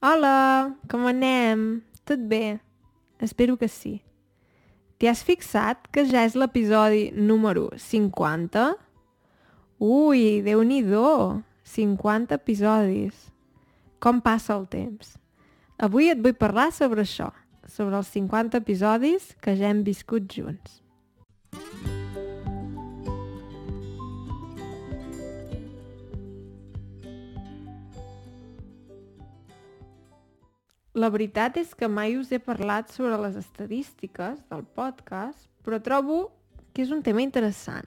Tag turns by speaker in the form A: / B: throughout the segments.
A: Hola, com anem? Tot bé? Espero que sí. T'hi has fixat que ja és l'episodi número 50? Ui, déu nhi 50 episodis. Com passa el temps? Avui et vull parlar sobre això, sobre els 50 episodis que ja hem viscut junts. La veritat és que mai us he parlat sobre les estadístiques del podcast, però trobo que és un tema interessant.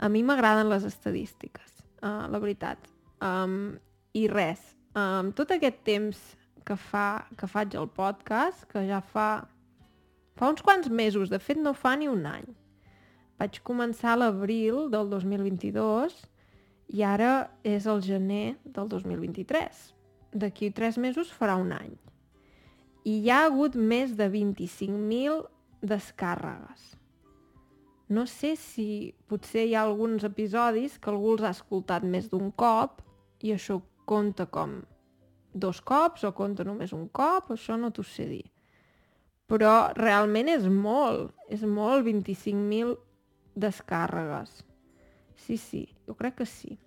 A: A mi m'agraden les estadístiques, uh, la veritat. Um, I res, um, tot aquest temps que, fa, que faig el podcast, que ja fa, fa uns quants mesos, de fet no fa ni un any. Vaig començar l'abril del 2022 i ara és el gener del 2023. D'aquí tres mesos farà un any i hi ha hagut més de 25.000 descàrregues. No sé si potser hi ha alguns episodis que algú els ha escoltat més d'un cop i això compta com dos cops o compta només un cop, això no t'ho sé dir. Però realment és molt, és molt 25.000 descàrregues. Sí, sí, jo crec que sí.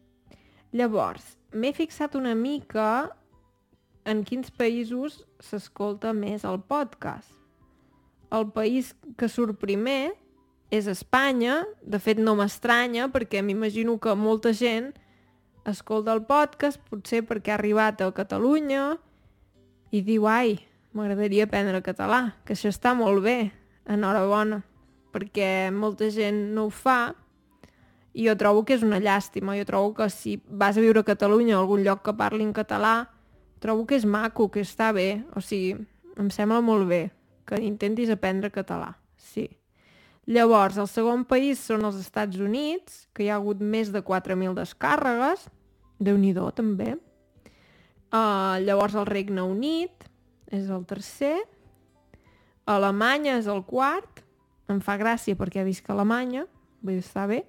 A: Llavors, m'he fixat una mica en quins països s'escolta més el podcast. El país que surt primer és Espanya, de fet no m'estranya perquè m'imagino que molta gent escolta el podcast potser perquè ha arribat a Catalunya i diu, ai, m'agradaria aprendre català, que això està molt bé, enhorabona, perquè molta gent no ho fa. I jo trobo que és una llàstima, jo trobo que si vas a viure a Catalunya o algun lloc que parli en català, trobo que és maco, que està bé, o sigui, em sembla molt bé que intentis aprendre català, sí. Llavors, el segon país són els Estats Units, que hi ha hagut més de 4.000 descàrregues, déu nhi també. Uh, llavors el Regne Unit és el tercer, Alemanya és el quart, em fa gràcia perquè he vist que Alemanya, vull està bé,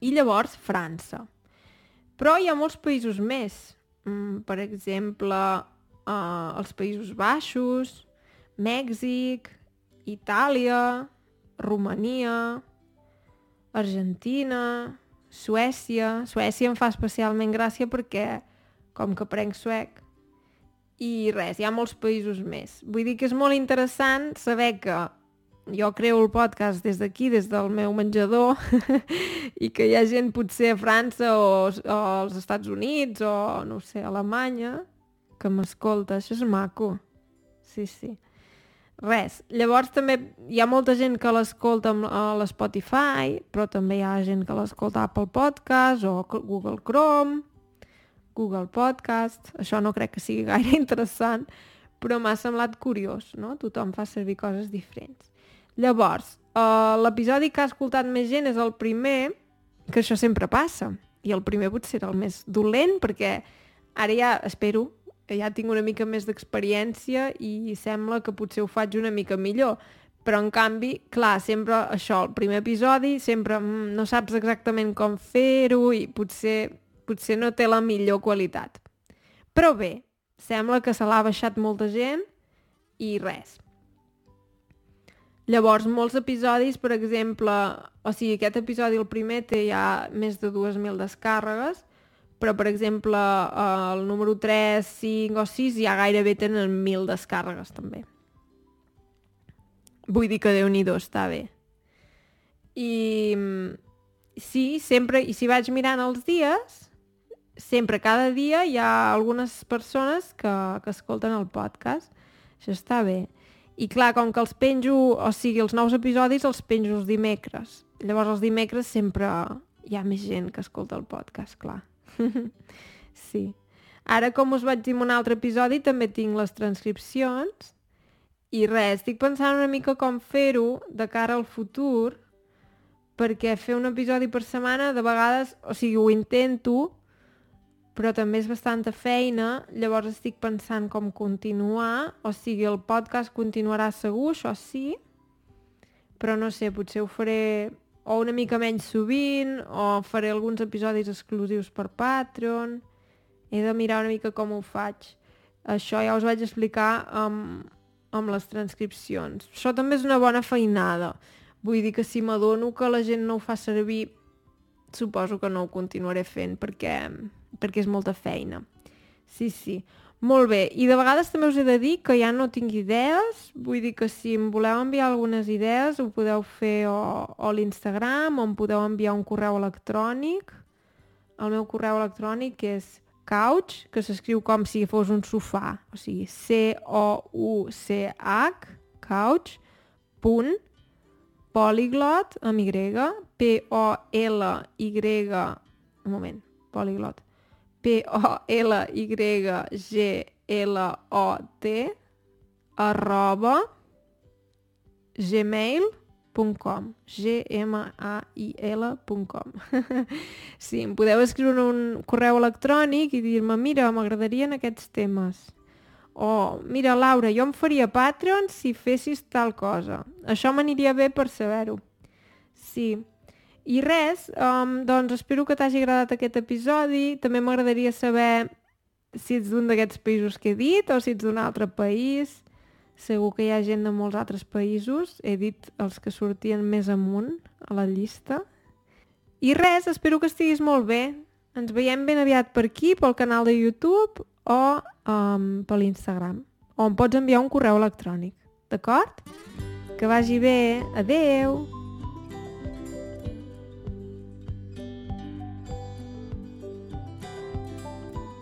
A: i llavors França. Però hi ha molts països més, mm, per exemple, eh, els Països Baixos, Mèxic, Itàlia, Romania, Argentina, Suècia... Suècia em fa especialment gràcia perquè, com que prenc suec, i res, hi ha molts països més. Vull dir que és molt interessant saber que jo creo el podcast des d'aquí, des del meu menjador, i que hi ha gent potser a França o, o als Estats Units o, no sé, a Alemanya, que m'escolta. Això és maco. Sí, sí. Res. Llavors també hi ha molta gent que l'escolta a l'Spotify, però també hi ha gent que l'escolta a Apple Podcast o Google Chrome, Google Podcast. Això no crec que sigui gaire interessant, però m'ha semblat curiós, no? Tothom fa servir coses diferents. Llavors, uh, l'episodi que ha escoltat més gent és el primer, que això sempre passa. I el primer potser era el més dolent, perquè ara ja, espero, ja tinc una mica més d'experiència i sembla que potser ho faig una mica millor. Però, en canvi, clar, sempre això, el primer episodi, sempre mm, no saps exactament com fer-ho i potser, potser no té la millor qualitat. Però bé, sembla que se l'ha baixat molta gent i res. Llavors, molts episodis, per exemple, o sigui, aquest episodi, el primer, té ja més de 2.000 descàrregues, però, per exemple, el número 3, 5 o 6 ja gairebé tenen 1.000 descàrregues, també. Vull dir que déu nhi està bé. I sí, sempre, i si vaig mirant els dies, sempre, cada dia, hi ha algunes persones que, que escolten el podcast. Això està bé. I clar, com que els penjo, o sigui, els nous episodis els penjo els dimecres. Llavors els dimecres sempre hi ha més gent que escolta el podcast, clar. sí. Ara, com us vaig dir en un altre episodi, també tinc les transcripcions i res, estic pensant una mica com fer-ho de cara al futur perquè fer un episodi per setmana de vegades, o sigui, ho intento, però també és bastanta feina, llavors estic pensant com continuar, o sigui, el podcast continuarà segur, això sí, però no sé, potser ho faré o una mica menys sovint, o faré alguns episodis exclusius per Patreon, he de mirar una mica com ho faig. Això ja us vaig explicar amb, amb les transcripcions. Això també és una bona feinada. Vull dir que si m'adono que la gent no ho fa servir, suposo que no ho continuaré fent perquè, perquè és molta feina. Sí, sí. Molt bé, i de vegades també us he de dir que ja no tinc idees, vull dir que si em voleu enviar algunes idees ho podeu fer o, o a l'Instagram o em podeu enviar un correu electrònic. El meu correu electrònic és couch, que s'escriu com si fos un sofà, o sigui, C-O-U-C-H, couch, punt, poliglot, amb Y, P-O-L-Y, un moment, poliglot, P-O-L-Y-G-L-O-T, arroba, gmail.com gmail.com Sí, em podeu escriure un correu electrònic i dir-me, mira, m'agradarien aquests temes. O, mira, Laura, jo em faria Patreon si fessis tal cosa. Això m'aniria bé per saber-ho. Sí. I res, um, doncs espero que t'hagi agradat aquest episodi. També m'agradaria saber si ets d'un d'aquests països que he dit o si ets d'un altre país Segur que hi ha gent de molts altres països. He dit els que sortien més amunt a la llista. I res, espero que estiguis molt bé. Ens veiem ben aviat per aquí, pel canal de YouTube o um, per l'Instagram. O em pots enviar un correu electrònic. D'acord? Que vagi bé. Adeu!